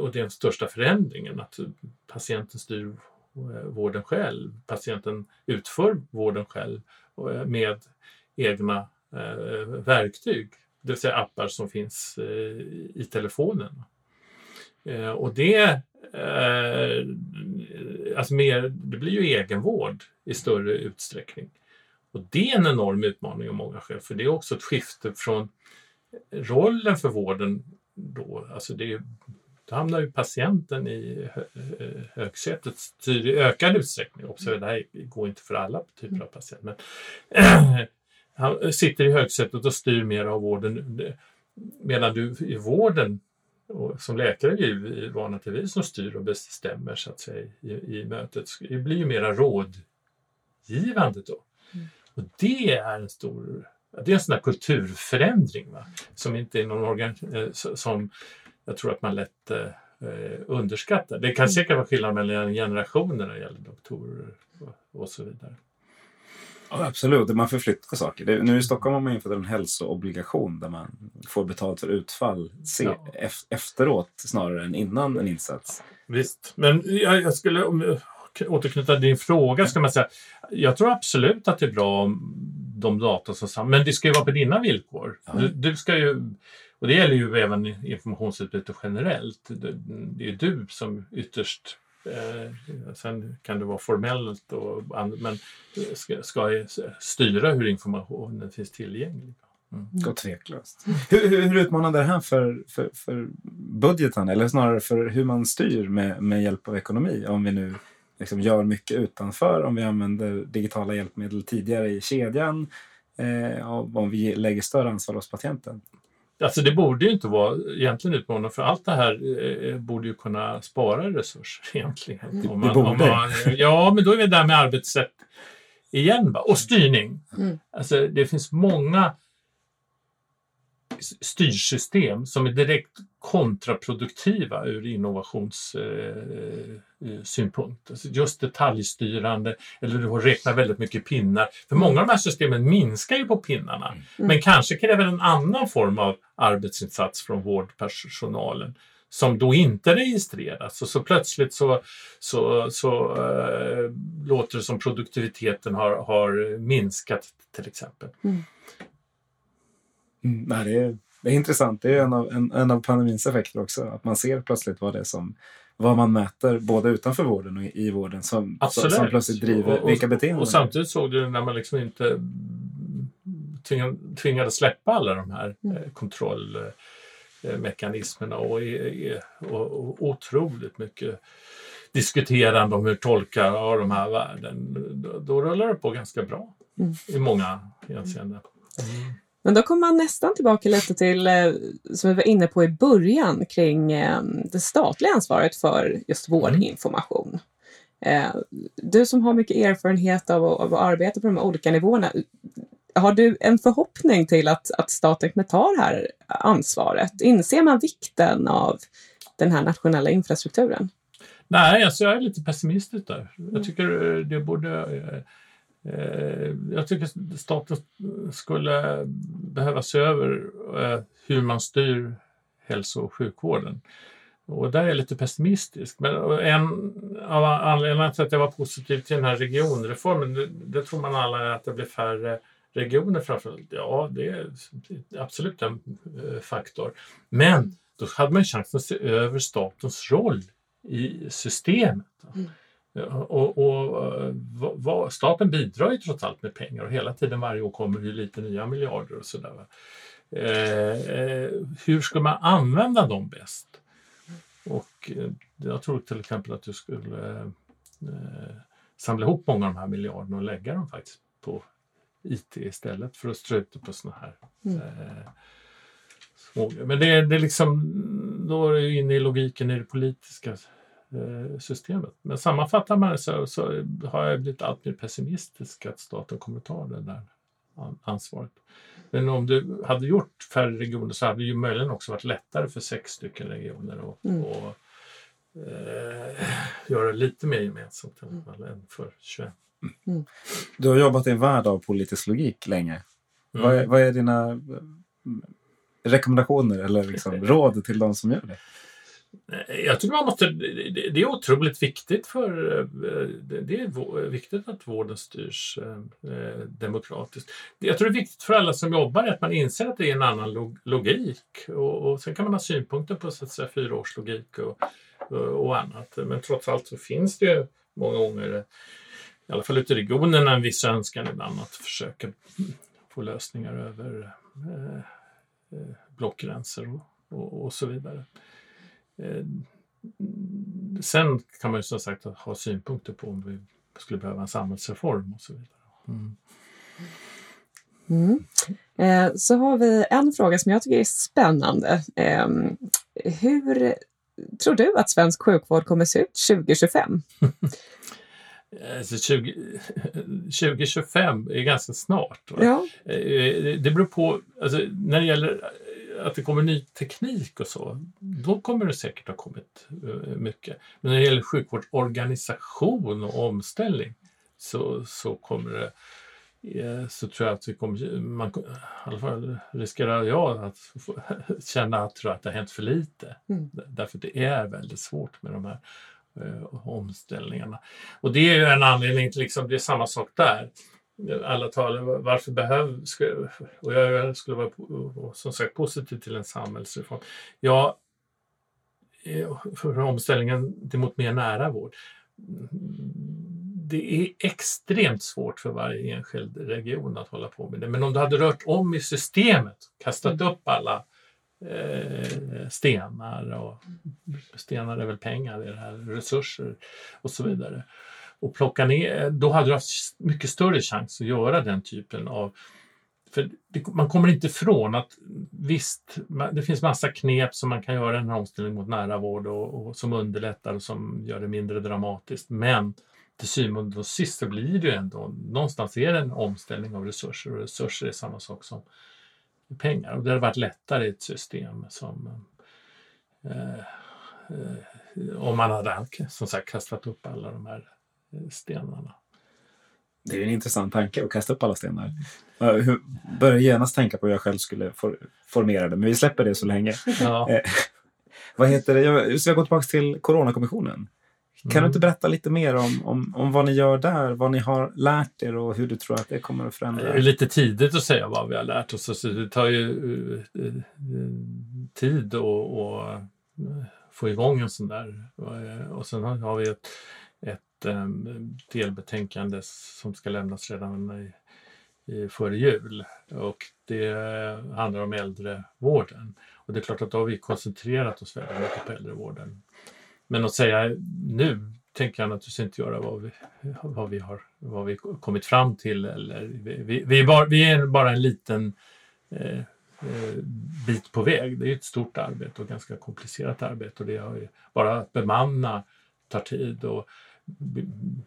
och det är den största förändringen, att patienten styr eh, vården själv. Patienten utför vården själv Eh, med egna eh, verktyg, det vill säga appar som finns eh, i telefonen. Eh, och det, eh, alltså mer, det blir ju egenvård i större utsträckning. Och det är en enorm utmaning av många skäl, för det är också ett skifte från rollen för vården då, alltså det är, då hamnar ju patienten i högsätet i ökad utsträckning. Observera, det här går inte för alla typer av patienter. Men, han sitter i högsätet och styr mer av vården. Medan du i vården och som läkare är vi vana till vi som styr och bestämmer så att säga, i, i mötet. Det blir ju mera rådgivande då. Mm. Och det är en stor det är en sån kulturförändring va? som inte är någon organ, eh, som jag tror att man lätt eh, eh, underskattar. Det kan mm. säkert vara skillnad mellan generationer när det gäller doktorer och, och så vidare. Ja, absolut, man förflyttar saker. Det, nu i Stockholm har man infört en hälsoobligation där man får betalt för utfall se, ja. efteråt snarare än innan en insats. Visst, men jag, jag skulle om, återknyta till din fråga. Ska man säga, jag tror absolut att det är bra om de data som men det ska ju vara på dina villkor. Ja. Du, du, ska ju och det gäller ju även informationsutbyte generellt. Det, är ju du som ytterst Eh, sen kan det vara formellt, och, men ska, ska styra hur informationen finns tillgänglig. Mm. Och tveklöst. Hur, hur, hur utmanande är det här för, för, för budgeten eller snarare för hur man styr med, med hjälp av ekonomi? Om vi nu liksom gör mycket utanför, om vi använder digitala hjälpmedel tidigare i kedjan, eh, om vi lägger större ansvar hos patienten. Alltså det borde ju inte vara egentligen utmanande för allt det här eh, borde ju kunna spara resurser egentligen. Mm. Om man, det borde? Om man, ja, men då är vi där med arbetssätt igen. Va? Och styrning. Mm. Alltså det finns många styrsystem som är direkt kontraproduktiva ur innovationssynpunkt. Eh, alltså just detaljstyrande eller du räknar väldigt mycket pinnar. För många av de här systemen minskar ju på pinnarna mm. men kanske kräver en annan form av arbetsinsats från vårdpersonalen som då inte registreras och så plötsligt så, så, så äh, låter det som produktiviteten har, har minskat till exempel. Mm. Mm, nej, det, är, det är intressant. Det är en av, en, en av pandemins effekter också. Att man ser plötsligt vad det är som vad man mäter både utanför vården och i vården som, Absolut. som plötsligt driver och, och, vilka beteenden. Och samtidigt såg du när man liksom inte tvingades släppa alla de här mm. Eh, kontrollmekanismerna och, och, och otroligt mycket diskuterande om hur tolka av de här värden. Då, då rullar det på ganska bra mm. i många hänseenden. Mm. Men då kommer man nästan tillbaka lite till, eh, som vi var inne på i början, kring eh, det statliga ansvaret för just mm. vårdinformation. Eh, du som har mycket erfarenhet av, av att arbeta på de här olika nivåerna, har du en förhoppning till att, att staten kommer ta det här ansvaret? Inser man vikten av den här nationella infrastrukturen? Nej, alltså jag är lite pessimistisk där. Jag tycker det borde Eh, jag tycker staten skulle behöva se över eh, hur man styr hälso och sjukvården. Och där är jag lite pessimistisk. Men en av anledningarna till att jag var positiv till den här regionreformen, det, det tror man alla är att det blir färre regioner framförallt. Ja, det är absolut en eh, faktor. Men då hade man chansen att se över statens roll i systemet. Mm. Och, och vad, staten bidrar ju trots allt med pengar och hela tiden varje år kommer ju lite nya miljarder och sådär. Eh, eh, hur ska man använda dem bäst? Och eh, jag tror till exempel att du skulle eh, samla ihop många av de här miljarderna och lägga dem faktiskt på IT istället för att strö ut det på sådana här mm. eh, små... Men det, det är liksom, då är du inne i logiken i det politiska Eh, systemet. Men sammanfattar man det så, så har jag blivit allt mer pessimistisk att staten kommer att ta det där ansvaret. Men om du hade gjort färre regioner så hade det ju möjligen också varit lättare för sex stycken regioner att mm. och, eh, göra lite mer gemensamt mm. än för 21. Mm. Du har jobbat i en värld av politisk logik länge. Vad, är, mm. vad är dina eh, rekommendationer eller liksom råd till de som gör det? Jag tycker man måste, det är otroligt viktigt för eh, det är viktigt att vården styrs eh, eh, demokratiskt. Jag tror det är viktigt för alla som jobbar att man inser att det är en annan logik och, och sen kan man ha synpunkter på så att säga, fyraårslogik och, och annat. Men trots allt så finns det ju många gånger, i alla fall ute i regionerna, en viss önskan ibland att försöka få lösningar över blockgränser och, och, och så vidare. Eh, sen kan man ju som sagt ha synpunkter på om vi skulle behöva en samhällsreform och så vidare. Mm. Mm. Eh, så har vi en fråga som jag tycker är spännande. Eh, hur tror du att svensk sjukvård kommer se ut 2025? Alltså 20, 2025 är ganska snart. Ja. Eh, det beror på, alltså, när det gäller att det kommer ny teknik och så, då kommer det säkert ha kommit eh, mycket. Men när det gäller sjukvårdsorganisation och omställning så, så kommer det eh, så tror jag att vi kommer, man, i alla fall riskerar jag att känna att, tror att det har hänt för lite. Mm. Därför det är väldigt svårt med de här eh, omställningarna. Och det är en anledning till, liksom, det är samma sak där alla talar varför behövs, och jag skulle vara som sagt positiv till en samhällsreform. Ja, för omställningen mot mer nära vård. Det är extremt svårt för varje enskild region att hålla på med det. Men om du hade rört om i systemet, kastat mm. upp alla eh, stenar och stenar är väl pengar, det här, resurser och så vidare och plocka ner, då hade du haft mycket större chans att göra den typen av för det, man kommer inte ifrån att visst, det finns massa knep som man kan göra i en omställning mot nära vård och, och som underlättar och som gör det mindre dramatiskt. Men till syvende och sist så blir det ju ändå, någonstans är det en omställning av resurser och resurser är samma sak som pengar. Och det hade varit lättare i ett system som eh, eh, om man hade som sagt kastat upp alla de här stenarna. Det är en intressant tanke att kasta upp alla stenar. Jag börjar genast tänka på hur jag själv skulle for formera det, men vi släpper det så länge. Ja. Eh, Vad heter det? Jag ska gå tillbaka till Coronakommissionen. Kan Mm. du inte berätta lite mer om, om, om vad ni gör där, vad ni har lärt er och hur du tror att det kommer att Det förändra? är lite tidigt att säga vad vi har lärt oss. Så det tar ju eh, eh, tid att eh, få igång en sån där. Eh, Och sen har vi ett, eh, Ehm, delbetänkande som ska lämnas redan i, i, före jul. Och det handlar om äldrevården. Och det är klart att då har vi koncentrerat oss väldigt mycket på äldrevården. Men att säga nu tänker jag naturligtvis inte göra vad vi, vad vi har vad vi kommit fram till. Eller, vi, vi, vi, är bara, vi är bara en liten eh, eh bit på väg. Det är ett stort arbete och ganska komplicerat arbete. Och det har bara att bemanna tar tid och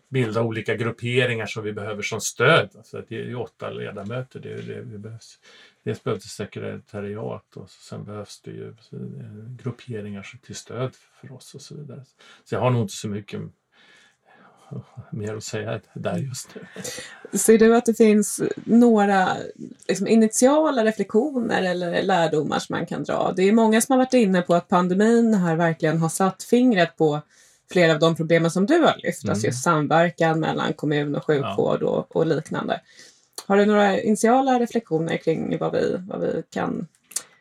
bilda olika grupperingar som vi behöver som stöd. Alltså det är ju åtta ledamöter. Det, är- det, det behövs, dels behövs det sekretariat och sen behövs det ju eh, grupperingar till stöd för oss och så vidare. Så jag har nog inte så mycket mer att säga där just nu. Ser du att det finns några liksom, initiala reflektioner eller lärdomar som man kan dra? Det är många som har varit inne på att pandemin här verkligen har satt fingret på flera av de problemen som du har lyft, alltså Mm. just samverkan mellan kommun och sjukvård och, och liknande. Har du några initiala reflektioner kring vad vi, vad vi kan...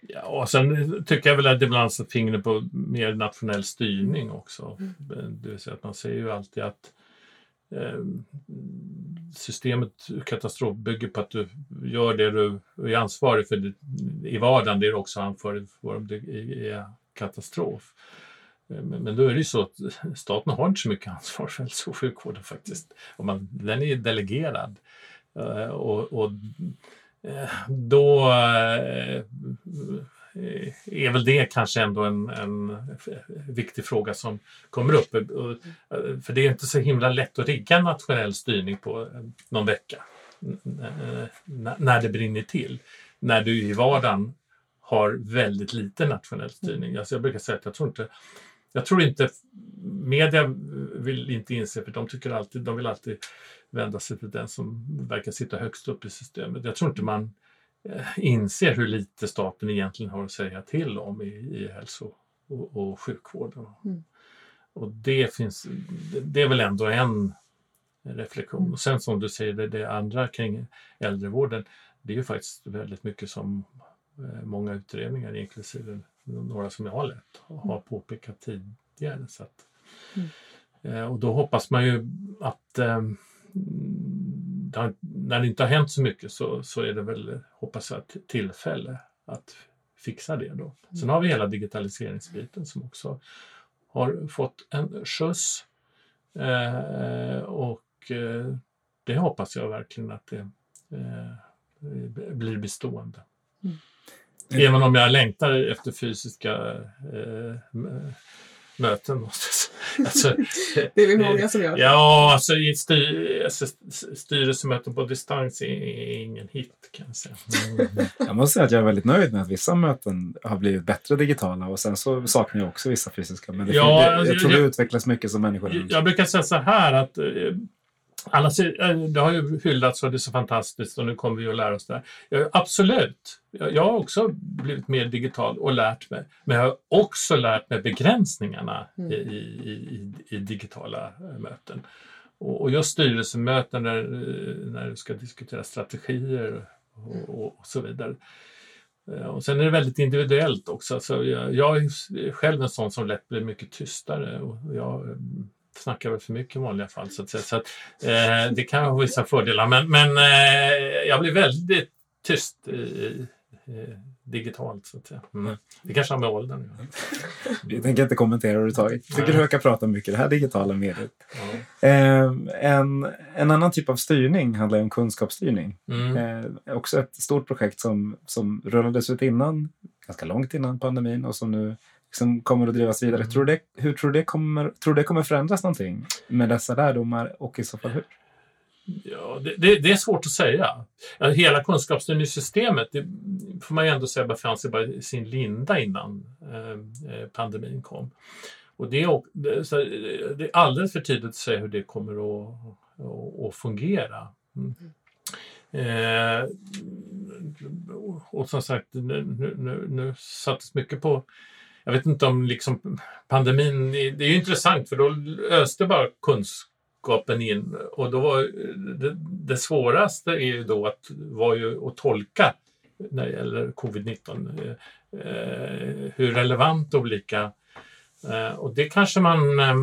Ja, och sen tycker jag väl att det ibland sätter fingret på mer nationell styrning också. Det vill säga att man säger ju alltid att eh, systemet katastrof bygger på att du gör det du är ansvarig för i vardagen, det är du också ansvarig för om det är katastrof. Eh, men, då är det ju så att staten har inte så mycket ansvar för hälso och sjukvården faktiskt. Och man, den är delegerad. Eh, och, och eh, då är väl det kanske ändå en, en viktig fråga som kommer upp. För det är inte så himla lätt att rigga nationell styrning på någon vecka när det brinner till. När du i vardagen har väldigt lite nationell styrning. Alltså jag brukar säga att jag tror inte jag tror inte media vill inte inse, för de tycker alltid, de vill alltid vända sig till den som verkar sitta högst upp i systemet. Jag tror inte man eh, inser hur lite staten egentligen har att säga till om i, i hälso och, och sjukvården. Mm. Och det finns, det, är väl ändå en reflektion. Och sen som du säger, det, det andra kring äldrevården, det är ju faktiskt väldigt mycket som många utredningar, inklusive några som jag har lett, har påpekat tidigare. Så att, Mm. eh, och då hoppas man ju att eh, när det inte har hänt så mycket så, så är det väl, hoppas jag, ett tillfälle att fixa det då. Sen har vi hela digitaliseringsbiten som också har fått en skjuts. Eh, och eh, det hoppas jag verkligen att det eh, blir bestående. Mm. Även om jag längtar efter fysiska eh, möten. jag. Alltså, Det är vi många som gör. Ja, alltså, styr, alltså st- styrelsemöten på distans är ingen hit kan jag säga. Jag måste säga att jag är väldigt nöjd med att vissa möten har blivit bättre digitala och sen så saknar jag också vissa fysiska. Men det, Ja, det, alltså, jag tror vi jag- utvecklas mycket som människor. Jag- Jag brukar säga så här att eh, alla eh, det har ju hyllats och det är så fantastiskt och nu kommer vi att lära oss det här. Absolut. Jag, har också blivit mer digital och lärt mig. Men jag har också lärt mig begränsningarna Mm. i, i, i, digitala eh, möten. Och, och just styrelsemöten när, eh, när du ska diskutera strategier och, och, och så vidare. Och sen är det väldigt individuellt också. Så jag, jag är själv en sån som lätt blir mycket tystare. Och jag snackar väl för mycket i vanliga fall. Så att, säga. så att, eh, det kan ha vissa fördelar. Men, men eh, jag blir väldigt tyst i, i, digitalt. Så att säga. Mm. Det kanske har med åldern att göra. Vi tänker inte kommentera överhuvudtaget. Jag tycker du verkar prata mycket det här digitala mediet. Ja. Eh, en, en annan typ av styrning handlar om kunskapsstyrning. Mm. Eh, också ett stort projekt som, som rullades ut innan, ganska långt innan pandemin och som nu liksom kommer att drivas vidare. Mm. Tror det, hur tror du det kommer, tror det kommer förändras någonting med dessa lärdomar och i så fall hur? Ja, det, det, det är svårt att säga. Hela kunskapsstyrningssystemet det får man ju ändå säga befann sig bara i sin linda innan eh, eh, pandemin kom. Och det är, det, är alldeles för tidigt att säga hur det kommer att, att, att fungera. Mm. Eh, och som sagt, nu, nu, nu sattes mycket på jag vet inte om liksom pandemin, det är ju intressant för då öste bara kunskapen in och då var det, det svåraste är ju då att, var ju att tolka när det gäller covid-19. Eh, hur relevant olika... Eh, och det kanske man... Eh,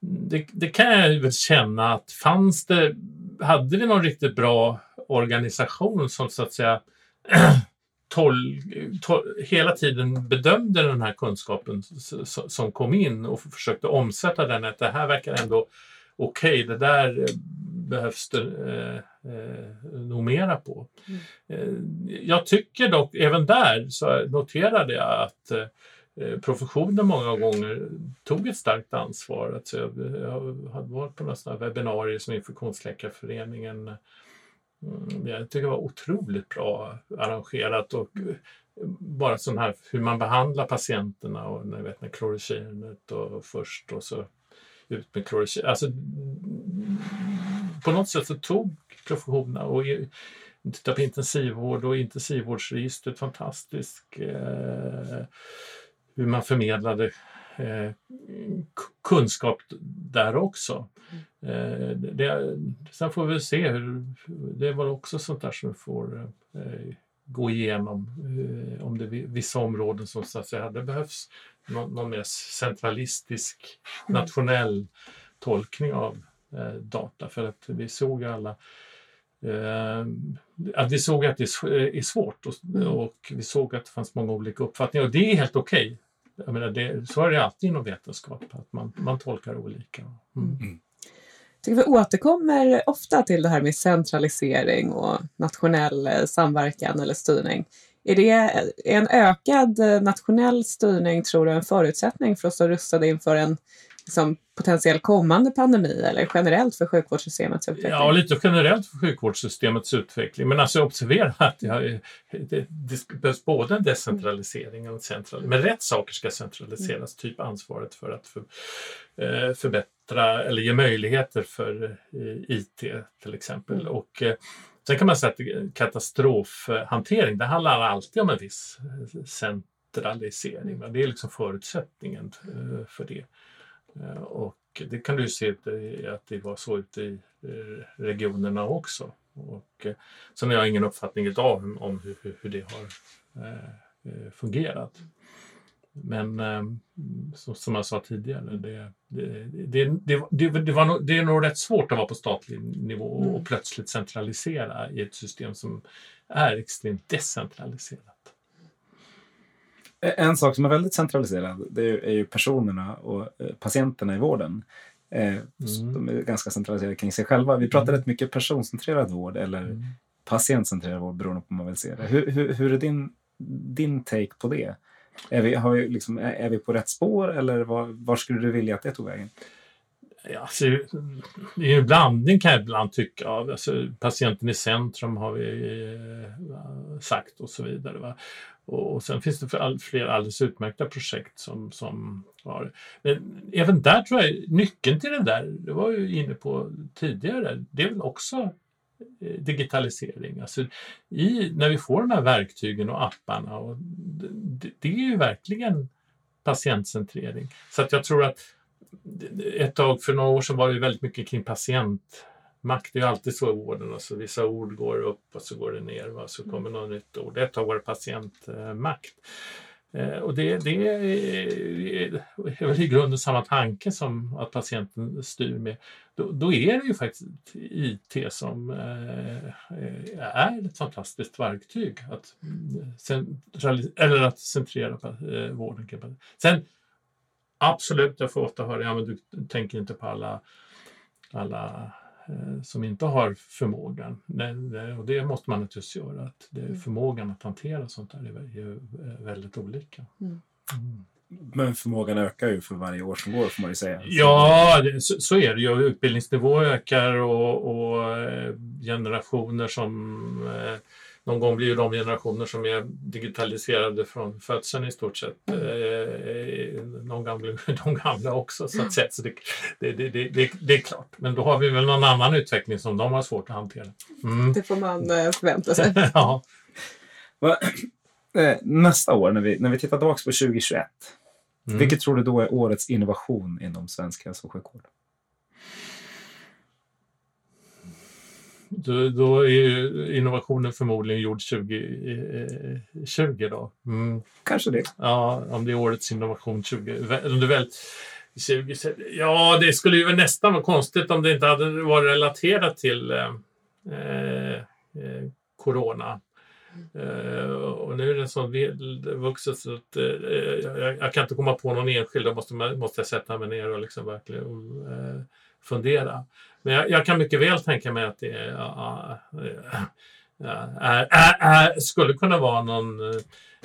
det, det, kan jag väl känna att fanns det... Hade vi någon riktigt bra organisation som så att säga tol, tol, hela tiden bedömde den här kunskapen som kom in och försökte omsätta den. Att det här verkar ändå okej, okay, det där behövs det eh, eh, nog mera på. Mm. Eh, jag tycker dock, även där så noterade jag att eh, professionen många gånger tog ett starkt ansvar. Alltså jag, jag hade varit på några webbinarier som Infektionsläkarföreningen Mm, jag tycker det var otroligt bra arrangerat och eh, bara sån här hur man behandlar patienterna och när, vet, när klorokinet och först och så ut med klorokin. Alltså, på något sätt så tog professionerna och titta på intensivvård och intensivvårdsregistret fantastiskt. Eh, hur man förmedlade eh, kunskap där också. Eh, det, sen får vi se hur, det var också sånt där som vi får eh, gå igenom om det är vissa områden som så att säga, det behövs någon, någon mer centralistisk mm. nationell tolkning av data. För att vi såg alla att vi såg att det är svårt och, och, vi såg att det fanns många olika uppfattningar och det är helt okej. Okay. Så är det alltid inom vetenskap, att man, man tolkar olika. Mm. Mm. Jag tycker vi återkommer ofta till det här med centralisering och nationell eh, samverkan eller styrning. Är det är en ökad eh, nationell styrning, tror du, en förutsättning för att stå rustade inför en liksom, potentiell kommande pandemi eller generellt för sjukvårdssystemets utveckling? Ja, lite generellt för sjukvårdssystemets utveckling. Men alltså observera att det, det, det behövs både en decentralisering och en centralisering. Men rätt saker ska centraliseras, typ ansvaret för att för, eh, förbättra eller ge möjligheter för eh, IT till exempel. Mm. Och, Sen kan man säga att katastrofhantering, det handlar alltid om en viss centralisering. Det är liksom förutsättningen eh, för det. Eh, och det kan du se att det var så ute i eh, regionerna också. Och sen har jag ingen uppfattning idag om hur, hur det har fungerat. Men ehm, som jag sa tidigare, det, det, det, var det är nog rätt svårt att vara på statlig nivå och mm. plötsligt centralisera i ett system som är extremt decentraliserat. En sak som är väldigt centraliserad det är ju personerna och eh, patienterna i vården. Eh, mm. De är ganska centraliserade kring sig själva. Vi pratar mm. rätt mycket personcentrerad vård eller mm. patientcentrerad vård beroende på hur man vill se det. Hur, hur, hur är din, din take på det? Är vi, har vi liksom, är vi på rätt spår eller var, var skulle du vilja att det tog vägen? Ja, alltså, det är en blandning kan jag ibland tycka. Alltså, patienten i centrum har vi eh, sagt och så vidare. Va? Och, och sen finns det all, fler alldeles utmärkta projekt som, som har... Men även där tror jag nyckeln till det där, det var ju inne på tidigare, det är väl också eh, digitalisering. Alltså i, när vi får de här verktygen och apparna, och det, det är ju verkligen patientcentrering. Så att jag tror att ett tag för några år sedan var det väldigt mycket kring patient det är alltid så i vården. Alltså vissa ord går upp och så går det ner och så kommer något nytt ord. Ett tag var det patientmakt. Eh, och det, det är väl i grunden samma tanke som att patienten styr med. Då, då är det ju faktiskt IT som eh, är ett fantastiskt verktyg att, eller att centrera eh, vården. Sen absolut, jag får ofta höra ja, men du tänker inte på alla, alla som inte har förmågan. Och det måste man naturligtvis göra. Att det, mm. förmågan att hantera sånt där är eh, väldigt olika. Mm. Mm. Men förmågan ökar ju för varje år som går får man ju säga. Ja, så, så, är det ju. Utbildningsnivå ökar och, och eh, generationer som eh, någon gång blir ju de generationer som är digitaliserade från födseln i stort sett. Mm. Eh, de, gamla, de gamla också så att säga. Så det, det, det, det, det är klart. Men då har vi väl någon annan utveckling som de har svårt att hantera. Mm. Det får man eh, förvänta sig. ja. eh, nästa år, när vi, när vi tittar tillbaka på 2021, Mm. vilket tror du då är årets innovation inom svensk hälso och sjukvård? Då, då är innovationen förmodligen gjord 2020 då. Mm. Kanske det. Ja, om det är årets innovation 20... vä- Om det väl, 20 ja, det skulle ju nästan vara konstigt om det inte hade varit relaterat till eh, eh, eh, corona. Eh, och nu är det så vuxet så att eh, jag, jag kan inte komma på någon enskild. Då måste, måste jag sätta mig ner och liksom verkligen eh, fundera. Men jag, jag kan mycket väl tänka mig att det är, är, är, skulle kunna vara någon,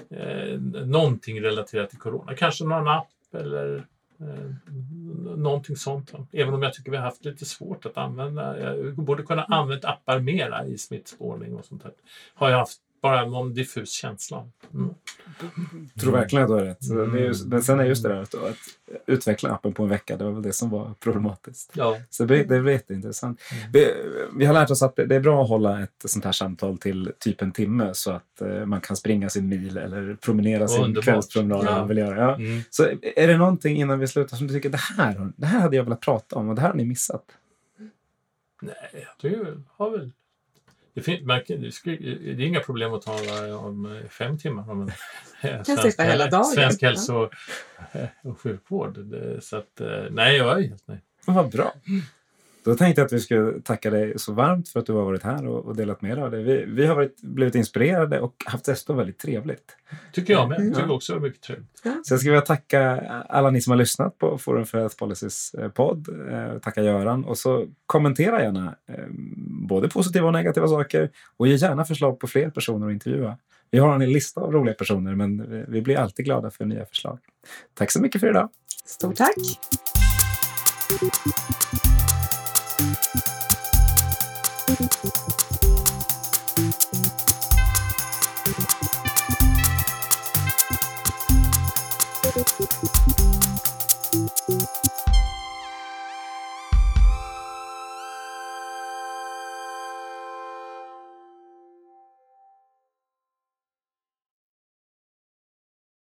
eh, någonting relaterat till corona. Kanske någon app eller eh, någonting sånt. Även om jag tycker vi har haft lite svårt att använda. Jag borde kunna använda appar mera i smittspårning och sånt där. Har jag haft bara någon diffus känsla. Mm. tror verkligen att du har rätt. Är just, men sen är just det där att, att utveckla appen på en vecka, det var väl det som var problematiskt. Ja. Så det, blir- det blir jätteintressant. Mm. Vi, vi har lärt oss att det, är bra att hålla ett sånt här samtal till typ en timme så att eh, man kan springa sin mil eller promenera sin Underbart. kvällspromenad. vill göra. Ja. Mm. Så är det någonting innan vi slutar som du tycker det här, det här hade jag velat prata om och det här har ni missat? Nej, jag tycker väl, har väl... Det, fin- man, det, skulle, det är inga problem att tala om eh, fem timmar om en sitta hela dagen. svensk hälso och sjukvård. Det, så att, eh, nej, jag är helt nöjd. Vad bra. Då tänkte jag att vi skulle tacka dig så varmt för att du har varit här och, och delat med dig av det. Vi, vi har varit, blivit inspirerade och haft dessutom väldigt trevligt. Tycker jag med. Mm. Tycker också det var mycket trevligt. Så jag skulle vilja tacka alla ni som har lyssnat på Forum för Health Policies eh, podd. Eh, tacka Göran och så kommentera gärna eh, både positiva och negativa saker och ge gärna förslag på fler personer att intervjua. Vi har en lista av roliga personer men vi, vi blir alltid glada för nya förslag. Tack så mycket för idag. Stort tack!